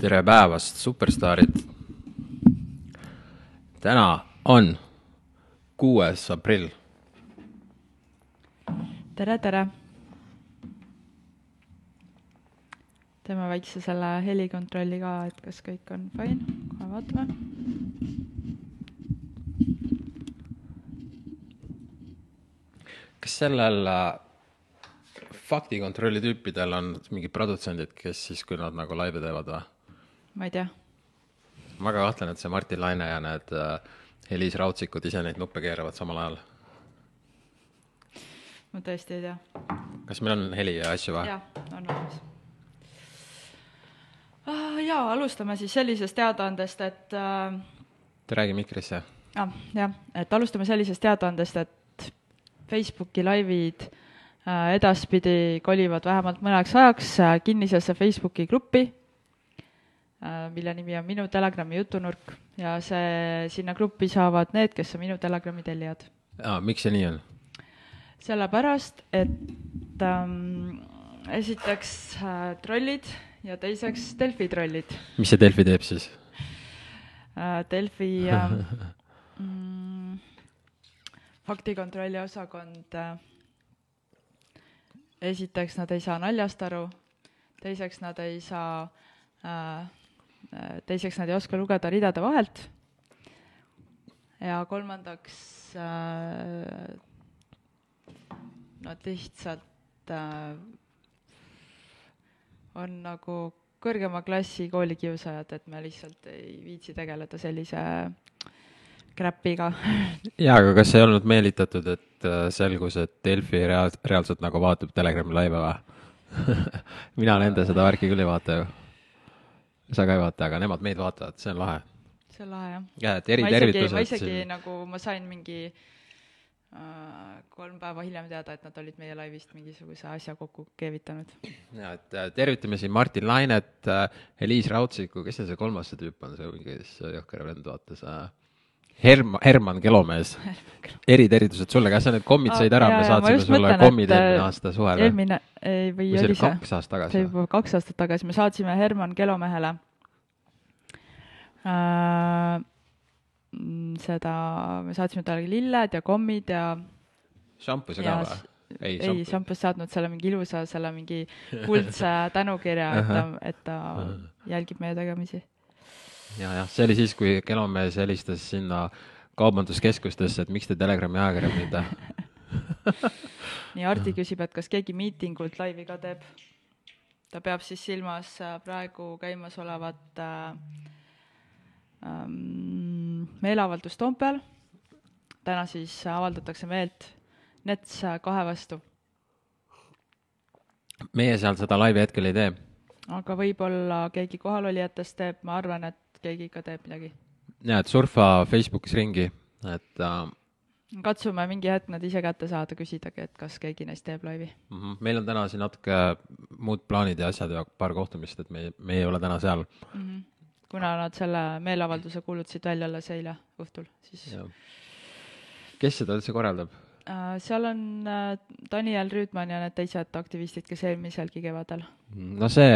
tere päevast, superstaarid. täna on kuues aprill. tere, tere. teeme väikse selle helikontrolli ka, et kas kõik on fine, kohe vaatame. kas sellel äh, faktikontrolli tüüpidel on mingid produtsendid, kes siis, kui nad nagu laive teevad või? Ma ei tea. ma väga kahtlen, et see Martin Laine ja need äh, Eliis Rautsikud ise neid nuppe keeravad samal ajal. ma tõesti ei tea. kas meil on heli ja asju või? jah, on olemas ah,. jaa, alustame siis sellisest teadaandest, et äh, räägi mikrisse. ah, jah, et alustame sellisest teadaandest, et Facebooki laivid äh, edaspidi kolivad vähemalt mõneks ajaks äh, kinnisesse Facebooki gruppi mille nimi on Minu Telegrami jutunurk ja see, sinna gruppi saavad need, kes on Minu Telegrami tellijad. miks see nii on? sellepärast, et ähm, esiteks äh, trollid ja teiseks Delfi trollid mis see Delfi teeb siis äh,. Delfi äh, mm, faktikontrolli osakond äh, esiteks nad ei saa naljast aru, teiseks nad ei saa äh,, teiseks nad ei oska lugeda ridade vahelt. Ja kolmandaks äh, nad lihtsalt äh, on nagu kõrgema klassi koolikiusajad, et me lihtsalt ei viitsi tegeleda sellise crap'iga. Jaa, aga kas ei olnud meelitatud, et äh, selgus, et Delfi reaal-, reaalselt nagu vaatab Telegrami laive või? Mina nende seda värki küll ei vaata ju. Sa ka ei vaata, aga nemad meid vaatavad, see on lahe. see on lahe jah. jaa, et isegi, ma eritervitused isegi siin. nagu, ma sain mingi äh, kolm päeva hiljem teada, et nad olid meie laivist mingisuguse asja kokku keevitanud. jaa, et äh, tervitame siin Martin Lainet, Eliis Raudsikku, kes see see kolmas see tüüp on, see mingi see jõhker vend, vaata see Herm-, Herman Kelomees. eritervitused sulle, kas sa need kommid said ära, me saatsime sulle mõtlen, kommid eelmine äh, aasta suvel eelmine, ei, või või see oli see? kaks aastat see tagasi või? juba kaks aastat tagasi, me saatsime Herman Kelomehele äh, seda, me saatsime talle lilled ja kommid ja šampuse ka või? ei, ei, šampus saatnud selle mingi ilusa, selle mingi kuldse tänukirja, et ta, et ta jälgib meie tegemisi. Ja, jah, see oli siis, kui Kelomees helistas sinna kaubanduskeskustesse, et miks te Telegrami ajakirja müüte nii, Hardi küsib, et kas keegi miitingult laivi ka teeb. ta peab siis silmas äh, praegu käimasolevat äh, ähm, meeleavaldust Toompeal. täna siis avaldatakse meelt Nets kahe vastu, meie seal seda laivi hetkel ei tee. Aga võib-olla keegi kohalolijatest teeb, ma arvan, et keegi ikka teeb midagi. ja, et surfa Facebookis ringi, et äh, katsume mingi hetk nad ise kätte saada, küsidagi, et kas keegi neist teeb laivi. mhm. meil on täna siin natuke muud plaanid ja asjad ja paar kohtumist, et me, me ei ole täna seal. mm. -hmm. kuna nad selle meeleavalduse kuulutasid välja alles eile õhtul, siis kes seda üldse korraldab? Äh, seal on äh, Daniel Rüütman ja need teised aktivistid, kes eelmiselgi kevadel. no see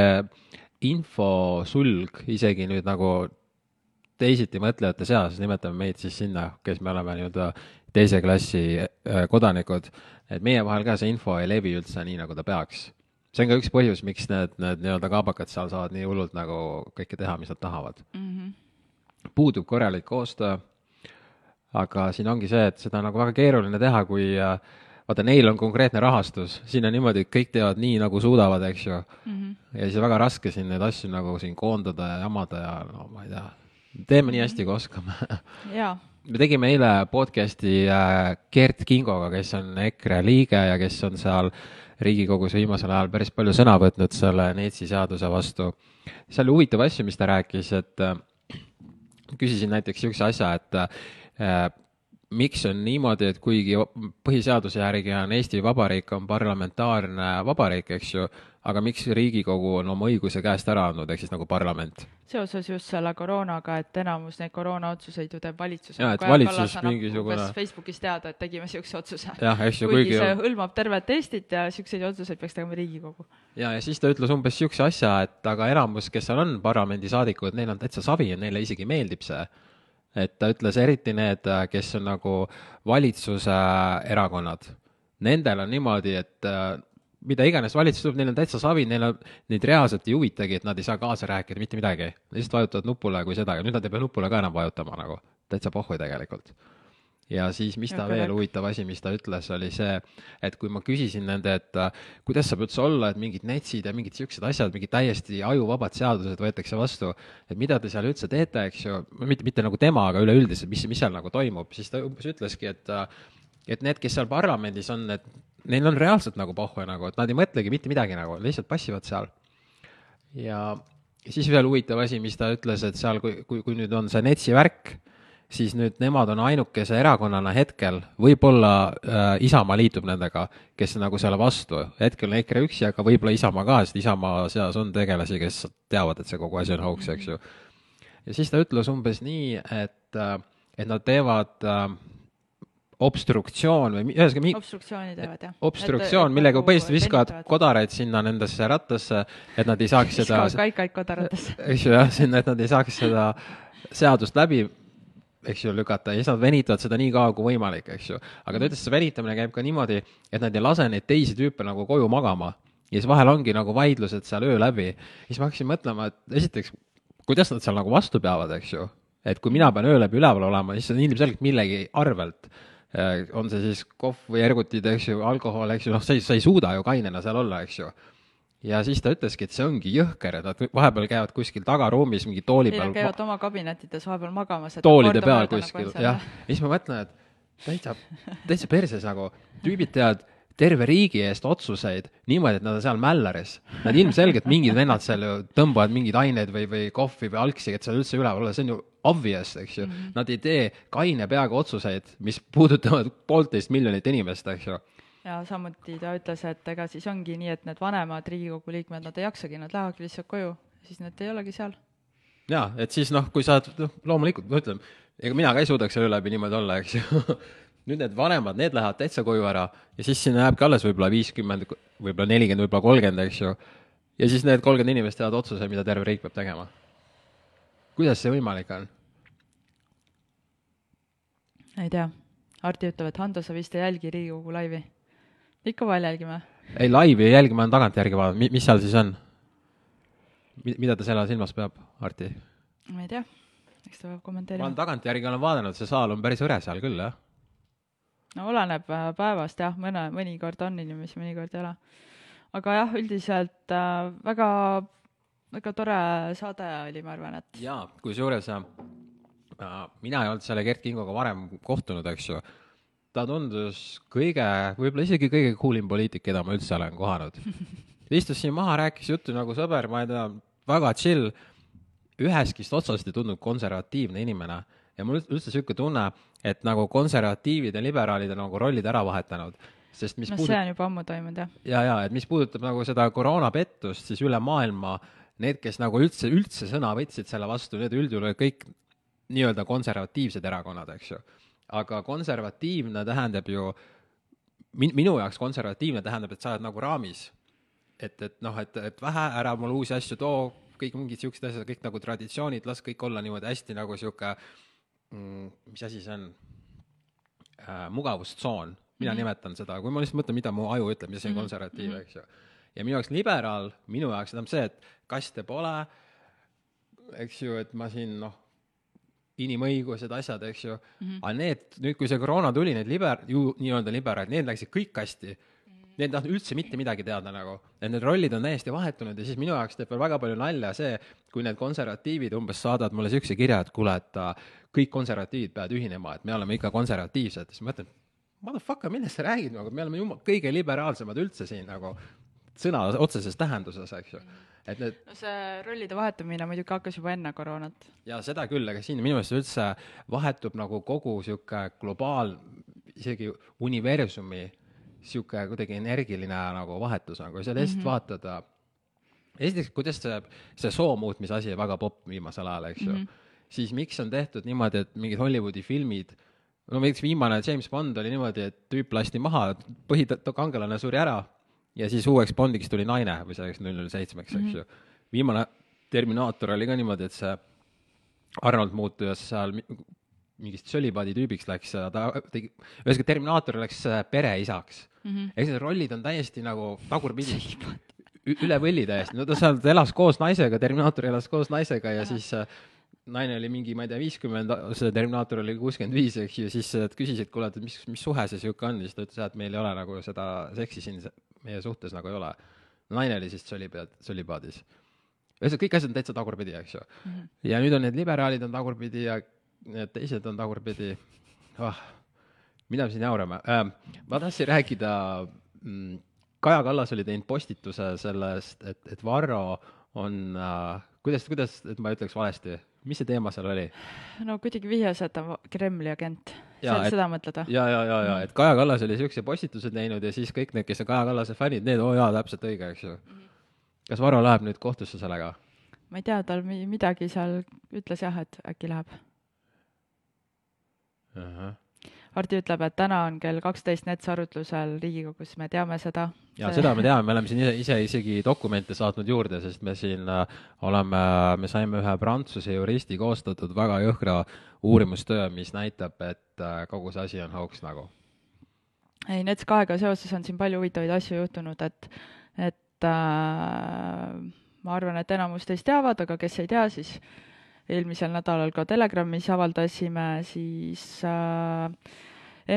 infosulg isegi nüüd nagu teisiti mõtlejate seas, nimetame meid siis sinna, kes me oleme nii-öelda teise klassi äh, kodanikud, et meie vahel ka see info ei levi üldse nii, nagu ta peaks. see on ka üks põhjus, miks need, need nii-öelda kaabakad seal saavad nii hullult nagu kõike teha, mis nad tahavad. mm. -hmm. puudub korralik koostöö, aga siin ongi see, et seda on nagu väga keeruline teha, kui äh, vaata, neil on konkreetne rahastus, siin on niimoodi, et kõik teevad nii, nagu suudavad, eks ju. Mm -hmm. ja siis on väga raske siin neid asju nagu siin koondada ja jamada ja no ma ei tea, teeme nii hästi, kui oskame. Jaa, me tegime eile podcast'i äh, Gert Kingoga, kes on EKRE liige ja kes on seal Riigikogus viimasel ajal päris palju sõna võtnud selle NETS-i seaduse vastu. seal oli huvitav asju, mis ta rääkis, et äh, küsisin näiteks niisuguse asja, et miks on niimoodi, et kuigi põhiseaduse järgi on Eesti Vabariik on parlamentaarne vabariik, eks ju, aga miks Riigikogu on oma õiguse käest ära andnud, ehk siis nagu parlament? seoses just selle koroonaga, et enamus neid koroonaotsuseid ju teeb valitsus. Jaa, et valitsus mingisugune- Facebookis teada, et tegime niisuguse otsuse. jah, eks ju, kuigi see hõlmab tervet Eestit ja niisuguseid otsuseid peaks tegema Riigikogu. ja, ja siis ta ütles umbes niisuguse asja, et aga enamus, kes seal on parlamendisaadikud, neil on täitsa savi ja neile isegi meeldib see. Et ta ütles eriti need, kes on nagu valitsuse erakonnad, nendel on niimoodi, et äh, mida iganes valitsus tuleb, neil on täitsa savi, neil on, neid reaalselt ei huvitagi, et nad ei saa kaasa rääkida mitte midagi. Lihtsalt vajutavad nupule kui seda ja nüüd nad ei pea nupule ka enam vajutama nagu, täitsa pohhui tegelikult. Ja siis, mis ta Ja veel huvitav asi, mis ta ütles, oli see, et kui ma küsisin nende, et äh, kuidas saab üldse olla, et mingid netsid ja mingid niisugused asjad, mingid täiesti ajuvabad seadused võetakse vastu, et mida te seal üldse teete, eks ju, mitte, mitte nagu tema, aga üleüldiselt, mis, mis seal nagu toimub, siis ta umbes ütleski, et äh, et need, kes seal parlamendis on, et neil on reaalselt nagu pohhu nagu, et nad ei mõtlegi mitte midagi nagu, lihtsalt passivad seal. ja siis veel huvitav asi, mis ta ütles, et seal, kui, kui, kui nüüd on see NETS-i värk, siis nüüd nemad on ainukese erakonnana hetkel, võib-olla äh, Isamaa liitub nendega, kes nagu selle vastu. hetkel on EKRE üksi, aga võib-olla Isamaa ka, sest Isamaa seas on tegelasi, kes teavad, et see kogu asi on hoogs, eks ju. ja siis ta ütles umbes nii, et, äh, et nad teevad äh, obstruktsioon või ühesõnaga mi- obstruktsiooni teevad, jah. obstruktsioon, millega põhimõtteliselt viskavad kodaraid sinna nendesse rattasse, et nad ei saaks seda, viskavad kaikaid kodaratesse. eks ju jah, sinna, et nad ei saaks seda seadust läbi, eks ju, lükata ja siis nad venitavad seda nii kaua kui võimalik, eks ju. aga ta ütles, see venitamine käib ka niimoodi, et nad ei lase neid teisi tüüpe nagu koju magama. ja siis vahel ongi nagu vaidlused seal öö läbi. siis ma hakkasin mõtlema, et esiteks, kuidas nad seal nagu vastu peavad, eks ju. et kui mina pean öö läbi üleval olema, siis see on ilmselgelt millegi arvelt Äh, on see siis kohv või ergutid, eks ju, alkohol, eks ju, noh, sa ei, sa ei suuda ju kainena seal olla, eks ju. Ja siis ta ütleski, et see ongi jõhker, et nad vahepeal käivad kuskil tagaruumis mingi tooli peal käivad oma kabinettides vahepeal magamas. toolide peal nagu kuskil, jah. ja siis ma mõtlen, et täitsa, täitsa perses nagu, tüübid teevad terve riigi eest otsuseid niimoodi, et nad on seal mälleris. Nad ilmselgelt, mingid vennad seal ju tõmbavad mingeid aineid või, või kohvi või algsi, et seal üldse üleval olla, see on ju obvious, eks ju mm. -hmm. Nad ei tee kaine peaga otsuseid, mis puudutavad poolteist miljonit inimest, eks ju. Ja samuti ta ütles, et ega siis ongi nii, et need vanemad Riigikogu liikmed, nad ei jaksagi, nad lähevadki lihtsalt koju, siis nad ei olegi seal. jaa, et siis noh, kui sa noh, loomulikult, ma ütlen, ega mina ka ei suudaks selle läbi niimoodi olla, eks ju nüüd need vanemad, need lähevad täitsa koju ära ja siis sinna jääbki alles võib-olla viiskümmend, võib-olla nelikümmend, võib-olla kolmkümmend, eks ju. ja siis need kolmkümmend inimest teevad otsuse, mida terve riik peab tegema. kuidas see võimalik on? ei tea, Hardi ütleb, et Hando, sa vist ei jälgi Riigikogu laivi. Ikka vahel jälgime. ei, laivi ei jälgi, ma olen tagantjärgi vaadanud, mi-, mis seal siis on? mida ta selle silmas peab, Arti? ma ei tea, eks ta peab ma olen kommenteerima. tagantjärgi olen vaadanud, see saal on päris hõre seal küll, jah. no oleneb äh, päevast jah, mõne, mõnikord on inimesi, mõnikord ei ole. aga jah, üldiselt äh, väga, väga tore saade oli, ma arvan, et jaa, kusjuures äh, mina ei olnud selle Gert Kingoga varem kohtunud, eks ju. Ta tundus kõige, võib-olla isegi kõige coolim poliitik, keda ma üldse olen kohanud. istus siin maha, rääkis juttu nagu sõber, ma ei tea, väga chill, ühestki otsast ei tundnud konservatiivne inimene ja mul üldse niisugune tunne, et nagu konservatiivid ja liberaalid on nagu rollid ära vahetanud, sest mis noh, puudutab see on juba ammu toimunud jah. ja, ja et mis puudutab nagu seda koroonapettust, siis üle maailma need, kes nagu üldse, üldse sõna võtsid selle vastu, need üldjuhul olid kõik nii-öelda konservatiivsed erakonnad, eks ju. Aga konservatiivne tähendab ju, min-, minu jaoks konservatiivne tähendab, et sa oled nagu raamis. et, et noh, et, et vähe, ära mulle uusi asju too, kõik mingid niisugused asjad, kõik nagu traditsioonid, las kõik olla niimoodi hästi nagu niisugune mm, mis asi see on äh,, mugavustsoon, mina mm -hmm. nimetan seda, kui ma lihtsalt mõtlen, mida mu aju ütleb, mis on Mhm, konservatiiv mm. -hmm. eks ju. ja minu jaoks liberaal, minu jaoks tähendab see, et kaste pole, eks ju, et ma siin noh, inimõigused, asjad, eks ju mm, -hmm. aga need, nüüd kui see koroona tuli, need liber-, ju nii-öelda liberaalid, need läksid kõik kasti. Need ei tahtnud üldse mitte midagi teada nagu, et need rollid on täiesti vahetunud ja siis minu jaoks teeb veel väga palju nalja see, kui need konservatiivid umbes saadavad mulle niisuguse kirja, et kuule, et äh, kõik konservatiivid peavad ühinema, et me oleme ikka konservatiivsed, siis ma mõtlen, motherfucker, millest sa räägid nagu, me oleme jumal, kõige liberaalsemad üldse siin nagu. sõna otseses tähenduses, eks ju. Et need no see rollide vahetumine muidugi hakkas juba enne koroonat. ja seda küll, aga siin minu meelest üldse vahetub nagu kogu sihuke globaal, isegi universumi sihuke kuidagi energiline nagu vahetus nagu, kui sa lihtsalt mm -hmm. vaatad äh, esiteks, kuidas see, see soo muutmise asi väga popp viimasel ajal, eks ju mm. -hmm. siis miks on tehtud niimoodi, et mingid Hollywoodi filmid, no näiteks viimane James Bond oli niimoodi, et tüüp lasti maha, põhikangelane suri ära ja siis uueks Bondiks tuli naine või selleks null null seitsmeks, eks ju. viimane Terminaator oli ka niimoodi, et see Arnold muutus seal mi- mingist sölibaadi tüübiks läks ja ta tegi, ühesõnaga Terminaator läks äh, pereisaks mm. -hmm. ehk need rollid on täiesti nagu tagurpidi, üle võlli täiesti, no ta seal elas koos naisega, Terminaator elas koos naisega ja siis äh, naine oli mingi, ma ei tea, viiskümmend, see Terminaator oli kuuskümmend viis, eks ju, siis äh, küsisid, kuule, et mis, mis suhe see sihuke on, siis ta ütles, et meil ei ole nagu seda seksi siin meie suhtes nagu ei ole. naine oli siis sölipead, sölibaadis. ühesõnaga, kõik asjad on täitsa tagurpidi, eks ju mm. -hmm. ja nüüd on need liberaalid on tagurpidi ja need teised on tagurpidi oh,. mida me siin jaurame äh,? ma tahtsin rääkida mm,, Kaja Kallas oli teinud postituse sellest, et, et Varro on äh,, kuidas, kuidas, et ma ei ütleks valesti, mis see teema seal oli? no kuidagi vihjas, et ta on Kremli agent. Seda mõtled või? ja, ja, ja, ja et Kaja Kallas oli siukse postituse teinud ja siis kõik need, kes on Kaja Kallase fännid, need, oo jaa, täpselt õige, eks ju. kas Varro läheb nüüd kohtusse sellega? ma ei tea, tal mi- midagi seal ütles jah, et äkki läheb. Hardi ütleb, et täna on kell kaksteist Nets arutlusel Riigikogus, me teame seda. ja seda me teame, me oleme siin ise, ise isegi dokumente saatnud juurde, sest me siin äh, oleme, me saime ühe Prantsuse juristi koostatud väga jõhkra uurimustöö, mis näitab, et äh, kogu see asi on hoogs nagu. ei, Nets kahega seoses on siin palju huvitavaid asju juhtunud, et, et äh, ma arvan, et enamus teist teavad, aga kes ei tea, siis eelmisel nädalal ka Telegramis avaldasime siis äh,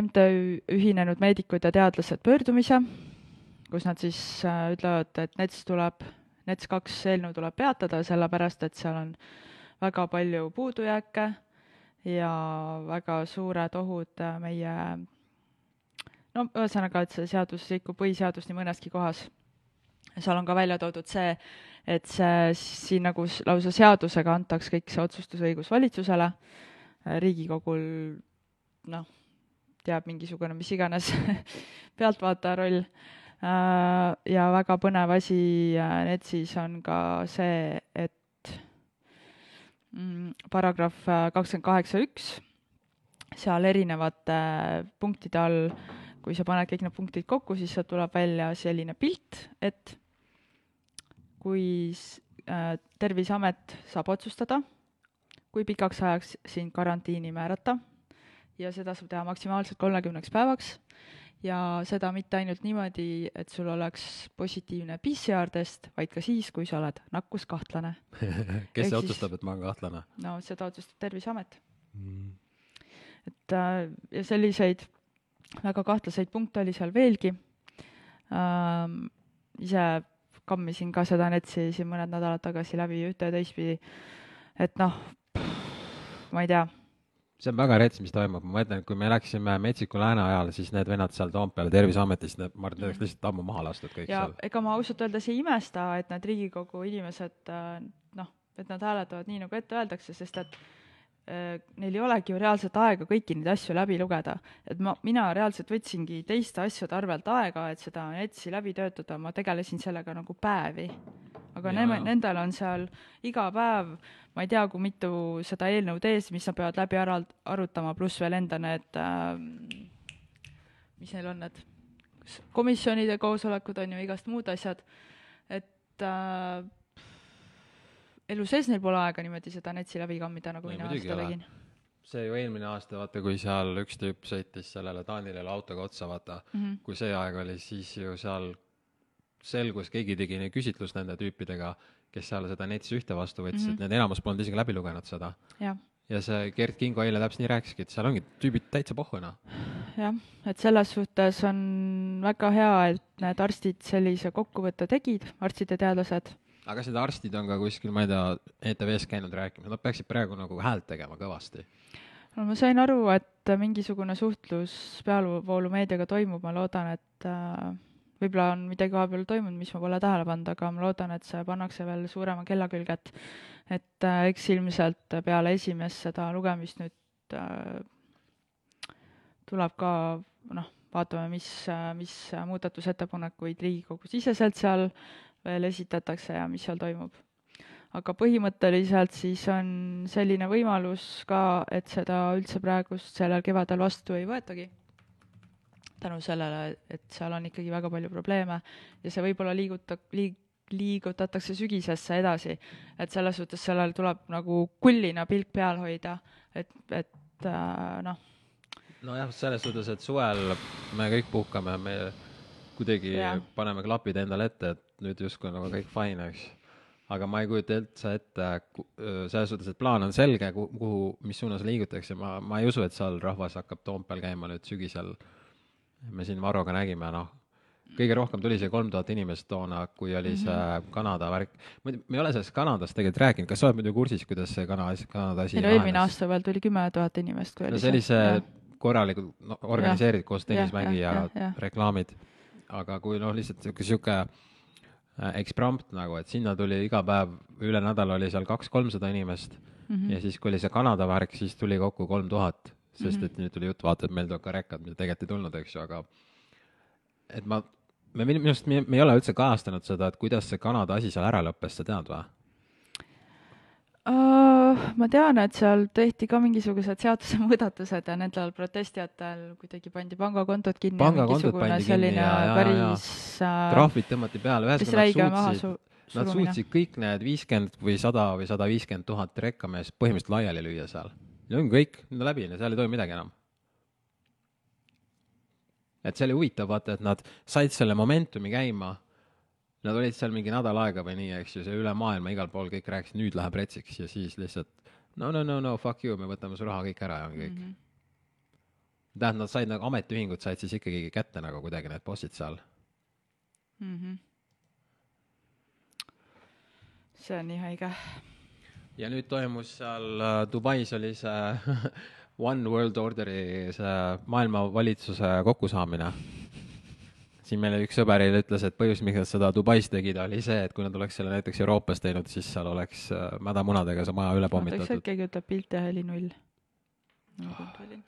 MTÜ Ühinenud Meedikud ja Teadlased pöördumise, kus nad siis äh, ütlevad, et NETS tuleb, NETS kaks eelnõu tuleb peatada, sellepärast et seal on väga palju puudujääke ja väga suured ohud äh, meie no ühesõnaga, et see seadus rikub põhiseadust nii mõneski kohas. Seal on ka välja toodud see, et see siin nagu lausa seadusega antaks kõik see otsustusõigus valitsusele, Riigikogul noh, teab mingisugune mis iganes pealtvaataja roll. ja väga põnev asi äh, NETS-is on ka see, et mm, paragrahv kakskümmend kaheksa üks, seal erinevate punktide all kui sa paned kõik need punktid kokku, siis sealt tuleb välja selline pilt, et kui äh, Terviseamet saab otsustada, kui pikaks ajaks sind karantiini määrata ja seda saab teha maksimaalselt kolmekümneks päevaks ja seda mitte ainult niimoodi, et sul oleks positiivne PCR-test, vaid ka siis, kui sa oled nakkuskahtlane. kes Ehk see otsustab, et ma olen kahtlane? no seda otsustab Terviseamet. et äh, ja selliseid väga kahtlaseid punkte oli seal veelgi ähm,. ise kammisin ka seda NETS-i siin mõned nädalad tagasi läbi ühte ja teistpidi, et noh, ma ei tea, see on väga rets, mis toimub, ma mõtlen, kui me läksime Metsiku lääne ajal, siis need vennad seal Toompeal Terviseametis, need, ma arvan, need oleks lihtsalt ammu maha lastud kõik ja seal. ega ma ausalt öeldes ei imesta, et need Riigikogu inimesed äh, noh, et nad hääletavad nii, nagu ette öeldakse, sest et neil ei olegi ju reaalselt aega kõiki neid asju läbi lugeda. et ma, mina reaalselt võtsingi teiste asjade arvelt aega, et seda NETS-i läbi töötada, ma tegelesin sellega nagu päevi. aga neme-, nendel on seal iga päev, ma ei tea, kui mitu seda eelnõud ees, mis nad peavad läbi ära arutama, pluss veel enda need äh,, mis neil on need komisjonide koosolekud on ju, igast muud asjad, et äh, elu sees neil pole aega niimoodi seda NETS-i läbi kammida, nagu mina seda tegin. see ju eelmine aasta, vaata, kui seal üks tüüp sõitis sellele Taanilile autoga otsa, vaata mm. -hmm. kui see aeg oli, siis ju seal selgus, keegi tegi nii küsitlust nende tüüpidega, kes seal seda NETS-i ühte vastu võtsid mm. -hmm. need enamus polnud isegi läbi lugenud seda. ja see Gerd Kingo eile täpselt nii rääkiski, et seal ongi tüübid täitsa pohhu, noh. jah, et selles suhtes on väga hea, et need arstid sellise kokkuvõtte tegid, arstid ja teadlased. Aga kas need arstid on ka kuskil, ma ei tea, ETV-s käinud rääkimas, nad peaksid praegu nagu häält tegema kõvasti. no ma sain aru, et mingisugune suhtlus peavoolumeediaga toimub, ma loodan, et äh, võib-olla on midagi vahepeal toimunud, mis ma pole tähele pannud, aga ma loodan, et see pannakse veel suurema kella külge, et et äh, eks ilmselt peale esimest seda lugemist nüüd äh, tuleb ka noh, vaatame, mis, mis muudatusettepanekuid Riigikogu-siseselt seal veel esitatakse ja mis seal toimub. aga põhimõtteliselt siis on selline võimalus ka, et seda üldse praegust sellel kevadel vastu ei võetagi tänu sellele, et seal on ikkagi väga palju probleeme ja see võib-olla liigutab, liig-, liigutatakse sügisesse edasi. et selles suhtes sellel tuleb nagu kullina pilk peal hoida, et, et äh, noh. nojah, selles suhtes, et suvel me kõik puhkame, me kuidagi ja. paneme klapid endale ette, et nüüd justkui nagu kõik fine, eks. aga ma ei kujuta üldse ette, selles suhtes, et plaan on selge, kuhu, mis suunas liigutakse, ma, ma ei usu, et seal rahvas hakkab Toompeal käima nüüd sügisel me siin Varroga nägime, noh, kõige rohkem tuli see kolm tuhat inimest toona, kui oli see mm -hmm. Kanada värk. me ei ole sellest Kanadast tegelikult rääkinud, kas sa oled muidu kursis, kuidas see Kana, Kanada asi no eelmine aasta veel tuli kümme tuhat inimest, kui no, oli see. see oli see korralikult no, organiseeritud koos tennismängi ja, ja, ja, ja reklaamid. aga kui noh, lihtsalt sihuke, sihuke eksprompt nagu, et sinna tuli iga päev, üle nädala oli seal kaks-kolmsada inimest mm -hmm. ja siis, kui oli see Kanada värk, siis tuli kokku kolm tuhat sest et nüüd tuli jutt, vaata, et meil tuleb ka rekad, mida tegelikult ei tulnud, eks ju, aga et ma, me minu arust, me ei ole üldse kajastanud seda, et kuidas see Kanada asi seal ära lõppes, sa tead või? Uh, ma tean, et seal tehti ka mingisugused seadusemuudatused ja nendel protestijatel kuidagi pandi pangakontod kinni pangakontod pandi kinni ja, ja, ja, trahvid tõmmati peale, ühesõnaga nad suutsid, nad suutsid kõik need viiskümmend või sada või sada viiskümmend tuhat rekkameest põhimõtteliselt laiali lüüa seal ja ongi kõik, nüüd on läbi, seal ei toimu midagi enam. et see oli huvitav, vaata, et nad said selle momentumi käima. Nad olid seal mingi nädal aega või nii, eks ju, see üle maailma igal pool kõik rääkisid, nüüd läheb retsiks ja siis lihtsalt no, no, no, no fuck you, me võtame su raha kõik ära ja ongi kõik mm. -hmm. tähendab, nad said nagu, ametiühingud said siis ikkagi kätte nagu kuidagi need bossid seal mm. -hmm. see on nii haige ja nüüd toimus seal äh, Dubais oli see One World Orderi see maailmavalitsuse kokkusaamine. Siin meile üks sõber eile ütles, et põhjus, miks nad seda Dubais tegid, oli see, et kui nad oleks selle näiteks Euroopas teinud, siis seal oleks äh, mädamunadega see maja üle pommitatud. keegi ütleb pilt ja heli null. ma kontrollin.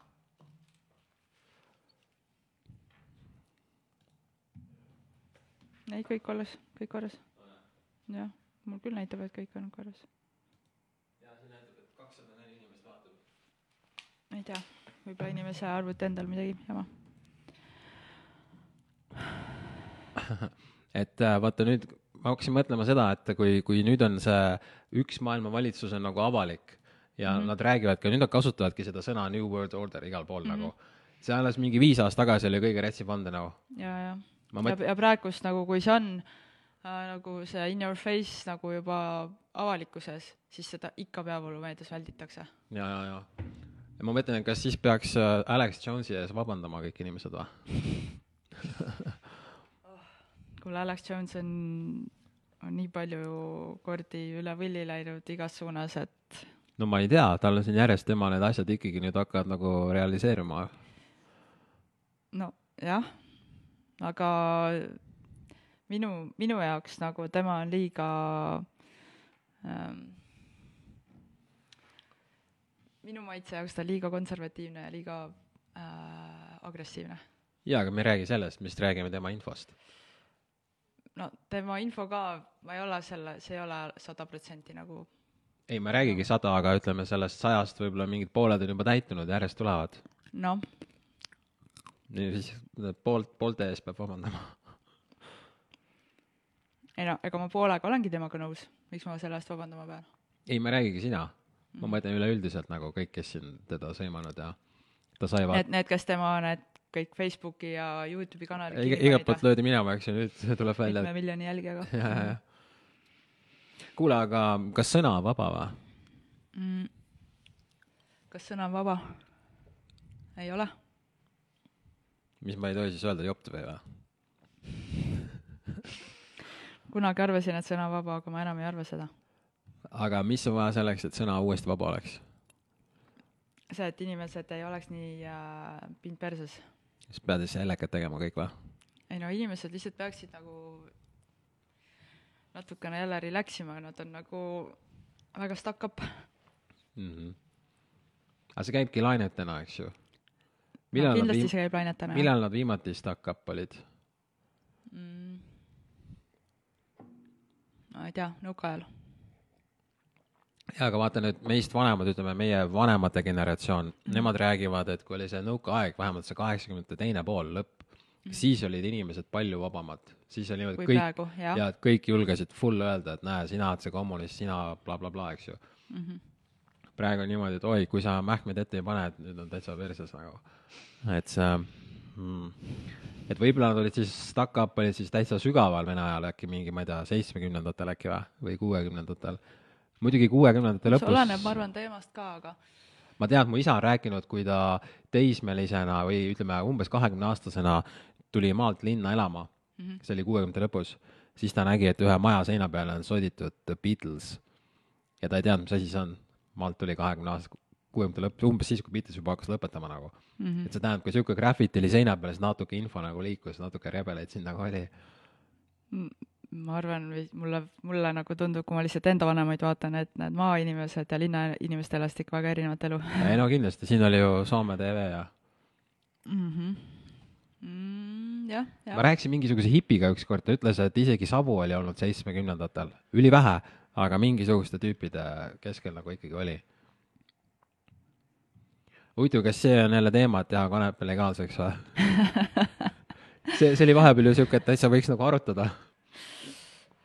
ei, kõik alles, kõik korras. jah, mul küll näitab, et kõik on korras ma ei tea, võib-olla inimese arvuti endal midagi jama et äh, vaata nüüd ma hakkasin mõtlema seda, et kui, kui nüüd on see üks maailma valitsus on nagu avalik ja mm -hmm. nad räägivad ka, nüüd nad kasutavadki seda sõna New World Order igal pool mm -hmm. nagu. see alles mingi viis aastat tagasi oli kõige rätsim vandenõu. ja, ja, mõt... ja, ja praegust nagu, kui see on äh, nagu see in your face nagu juba avalikkuses, siis seda ikka peavoolumeedias välditakse. ja, ja, ja ja ma mõtlen, et kas siis peaks äh, Alex Jones'i ees vabandama kõik inimesed või kuule, Alex Jones on, on nii palju kordi üle võlli läinud igas suunas, et no ma ei tea, tal on siin järjest tema need asjad ikkagi nüüd hakkavad nagu realiseeruma. nojah, aga minu, minu jaoks nagu tema on liiga ähm, minu maitse jaoks ta liiga konservatiivne ja liiga äh, agressiivne. jaa, aga me ei räägi sellest, me lihtsalt räägime tema infost. No tema info ka, ma ei ole selle, see ei ole sada protsenti nagu ei, ma ei räägigi sada, aga ütleme sellest sajast võib-olla mingid pooled on juba täitunud, järjest tulevad. noh. siis poolt, poolte ees peab vabandama. ei no, ega ma poolega olengi temaga nõus, miks ma selle eest vabandama pean? ei, ma ei räägigi sina ma mõtlen üleüldiselt nagu kõik, kes siin teda sõimanud ja ta sai vaat-. Need, need, kes tema need kõik Facebooki ja Youtube'i kanalid Iga, igalt poolt löödi minema, eks ju, nüüd tuleb välja. mitme miljoni jälgijaga. ja, ja, ja. kuule, aga kas sõna on vaba või mm.? kas sõna on vaba? ei ole. mis ma ei tohi siis öelda, jopt või või? kunagi arvasin, et sõna on vaba, aga ma enam ei arva seda aga mis on vaja selleks, et sõna uuesti vaba oleks? see, et inimesed ei oleks nii äh, pind perses. Siis pead siis helekat tegema kõik või? ei no inimesed lihtsalt peaksid nagu natukene jälle relax ima, nad on nagu väga stuck up mm. -hmm. aga see käibki lainetena, eks ju? no kindlasti viim... see käib lainetena. millal nad viimati stuck up olid mm.? ma ei tea, nõukaajal jaa, aga vaata nüüd meist vanemad, ütleme meie vanemate generatsioon -hmm. nemad räägivad, et kui oli see nõukaaeg, vähemalt see kaheksakümnendate teine pool, lõpp -hmm. siis olid inimesed palju vabamad. siis oli niimoodi, kõik, ja et kõik julgesid full öelda, et näe, sina oled see kommunist, sina blablabla bla, bla, eks ju mm. -hmm. praegu on niimoodi, et oi, kui sa mähkmeid ette ei pane, et nüüd on täitsa perses nagu. et see mm, et võib-olla nad olid siis, stuck up olid siis täitsa sügaval Vene ajal äkki mingi, ma ei tea, seitsmekümnendatel äkki või, või kuuekümnendatel muidugi kuuekümnendate lõpus. oleneb, ma arvan, teemast ka, aga. ma tean, et mu isa on rääkinud, kui ta teismelisena või ütleme, umbes kahekümneaastasena tuli maalt linna elama mm, -hmm. see oli kuuekümnendate lõpus, siis ta nägi, et ühe maja seina peale on soditud The Beatles. ja ta ei teadnud, mis asi see on. maalt tuli kahekümne aasta, kuuekümnendate lõpp, umbes siis, kui Beatles juba hakkas lõpetama nagu mm. -hmm. et see tähendab, kui niisugune graffiti oli seina peal, siis natuke info nagu liikus, natuke rebeleid siin nagu oli mm ma arvan, mulle, mulle nagu tundub, kui ma lihtsalt enda vanemaid vaatan, et need maainimesed ja linnainimesed elasid ikka väga erinevat elu. ei no kindlasti, siin oli ju Soome TV ja mm. -hmm. Mm, jah, jah. ma rääkisin mingisuguse hipiga ükskord, ta ütles, et isegi sabu oli olnud seitsmekümnendatel, ülivähe, aga mingisuguste tüüpide keskel nagu ikkagi oli. huvitav, kas see on jälle teema, et teha kanepi legaalseks või see, see oli vahepeal ju sihuke, et täitsa võiks nagu arutada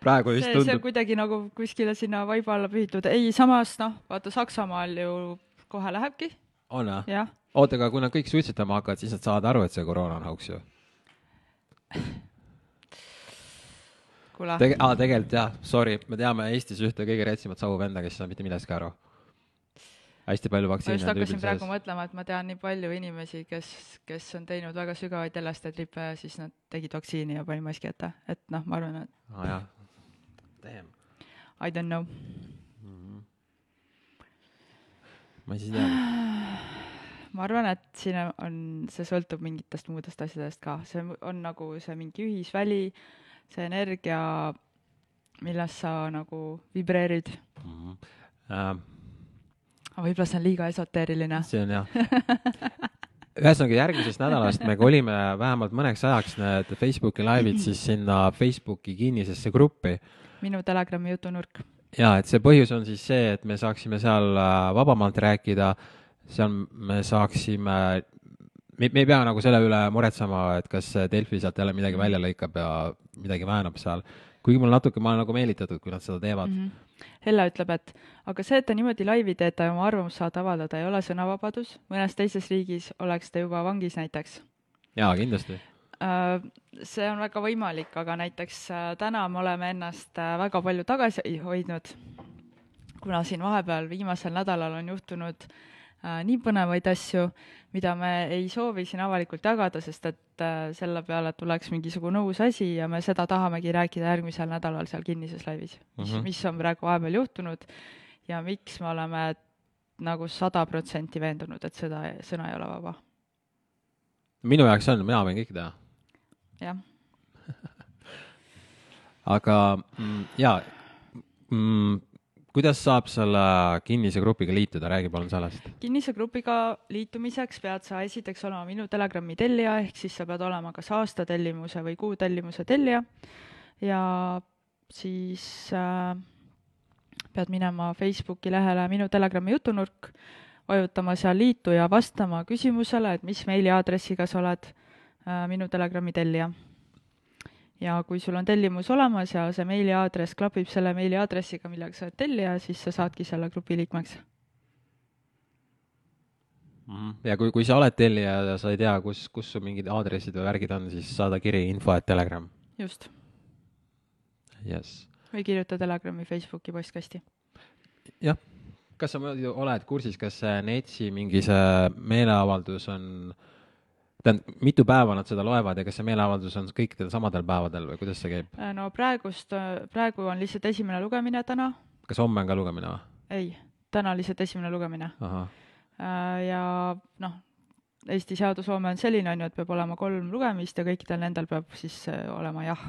praegu vist tundub. see on kuidagi nagu kuskile sinna vaiba alla pühitud, ei, samas noh, vaata Saksamaal ju kohe lähebki. on või? oota, aga kui nad kõik suitsetama hakkavad, siis nad saavad aru, et see koroona on hauks ju kuule Tege-, aa, tegelikult jah, sorry, me teame Eestis ühte kõige retsimat savuvenda, kes ei saa mitte millestki aru. hästi palju vaktsiine ma just hakkasin praegu mõtlema, et ma tean nii palju inimesi, kes, kes on teinud väga sügavaid elastetlippe ja siis nad tegid vaktsiini ja panid maski ette, et noh, ma arvan, et aa ah, jah, Damn. I don't know mm. -hmm. ma siis ei tea. ma arvan, et siin on, see sõltub mingitest muudest asjadest ka, see on nagu see mingi ühisväli, see energia, milles sa nagu vibreerid mm. -hmm. Uh, aga võib-olla see on liiga esoteeriline. see on jah ühesõnaga järgmisest nädalast me kolime vähemalt mõneks ajaks need Facebooki laivid siis sinna Facebooki kinnisesse gruppi minu Telegrami jutunurk. jaa, et see põhjus on siis see, et me saaksime seal äh, vabamalt rääkida, seal me saaksime, me, me ei pea nagu selle üle muretsema, et kas Delfi sealt jälle midagi välja lõikab ja midagi väänab seal, kuigi mul natuke, ma olen nagu meelitatud, kui nad seda teevad mm. -hmm. Helle ütleb, et aga see, et te niimoodi laivi teete ja oma arvamust saate avaldada, ei ole sõnavabadus, mõnes teises riigis oleks ta juba vangis näiteks. jaa, kindlasti see on väga võimalik, aga näiteks äh, täna me oleme ennast äh, väga palju tagasi hoidnud, kuna siin vahepeal viimasel nädalal on juhtunud nii põnevaid asju, mida me ei soovi siin avalikult jagada, sest et selle peale tuleks mingisugune uus asi ja me seda tahamegi rääkida järgmisel nädalal seal kinnises laivis, mis mm, -hmm. mis on praegu vahepeal juhtunud ja miks me oleme nagu sada protsenti veendunud, et seda sõna ei ole vaba. minu jaoks on, mina võin kõike teha jah. Aga mm, jaa mm,, kuidas saab selle kinnise grupiga liituda, räägi palun sellest. kinnise grupiga liitumiseks pead sa esiteks olema minu Telegrami tellija, ehk siis sa pead olema kas aastatellimuse või kuutellimuse tellija. Ja siis äh, pead minema Facebooki lehele Minu Telegrami jutunurk, vajutama seal liitu ja vastama küsimusele, et mis meiliaadressiga sa oled minu Telegrami tellija. ja kui sul on tellimus olemas ja see meiliaadress klapib selle meiliaadressiga, millega sa oled tellija, siis sa saadki selle grupi liikmeks mhm. ja kui, kui sa oled tellija ja sa ei tea, kus, kus su mingid aadressid või värgid on, siis saada kiri info et telegram. just. jess. või kirjuta Telegrami Facebooki postkasti. jah, kas sa oled kursis, kas see NETS-i mingi see meeleavaldus on äh, tähendab, mitu päeva nad seda loevad ja kas see meeleavaldus on kõikidel samadel päevadel või kuidas see käib? Äh, no praegust, äh, praegu on lihtsalt esimene lugemine täna. kas homme on ka lugemine või? ei, täna lihtsalt esimene lugemine. Äh, ja noh, Eesti seadusloome on selline, on ju, et peab olema kolm lugemist ja kõikidel nendel peab siis olema jah.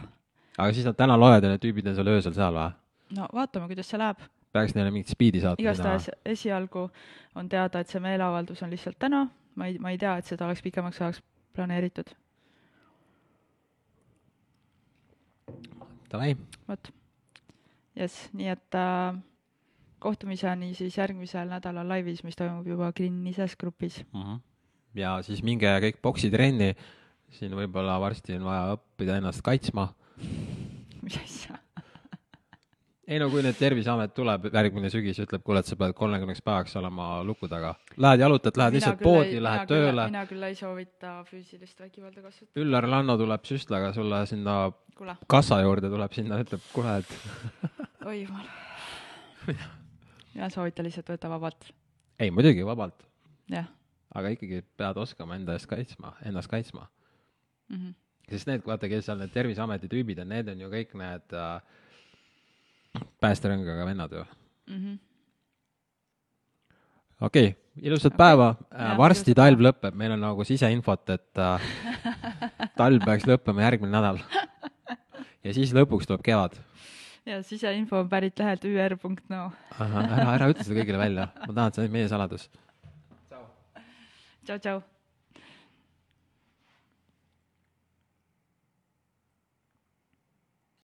aga siis nad täna loevad ja need tüübid on seal öösel seal või? no vaatame, kuidas see läheb. peaks neile mingit spiidi saatma igastahes esialgu on teada, et see meeleavaldus on lihtsalt täna, ma ei, ma ei tea, et seda oleks pikemaks ajaks planeeritud. Davai, vot. jess, nii et äh, kohtumiseni siis järgmisel nädalal laivis, mis toimub juba Grinnises grupis. ja siis minge kõik poksitrenni, siin võib-olla varsti on vaja õppida ennast kaitsma. mis asja? Ei no kui nüüd Terviseamet tuleb järgmine sügis ja ütleb, kuule, et sa pead kolmekümneks päevaks olema luku taga. Lähed jalutad, lähed lihtsalt poodi, lähed tööle. mina küll ei soovita füüsilist vägivalda kasutada. Üllar Lanno tuleb süstlaga sulle sinna kuule, kassa juurde, tuleb sinna, ütleb, kuule, et oi jumal. mina soovitan lihtsalt võtta vabalt, ei muidugi vabalt, aga ikkagi pead oskama enda eest kaitsma, ennast kaitsma. mm. -hmm. sest need, vaata, kes seal need Terviseameti tüübid on, need on ju kõik need äh, päästerõngaga vennad ju. Mm -hmm. okei okay,, ilusat Okei. päeva Jah,, varsti ilusat talv lõpeb, meil on nagu siseinfot, et äh, talv peaks lõppema järgmine nädal. ja siis lõpuks tuleb kevad. ja siseinfo on pärit lehelt ür.no. ära, ära ütle seda kõigile välja, ma tahan, et see on meie saladus. tšau, tšau.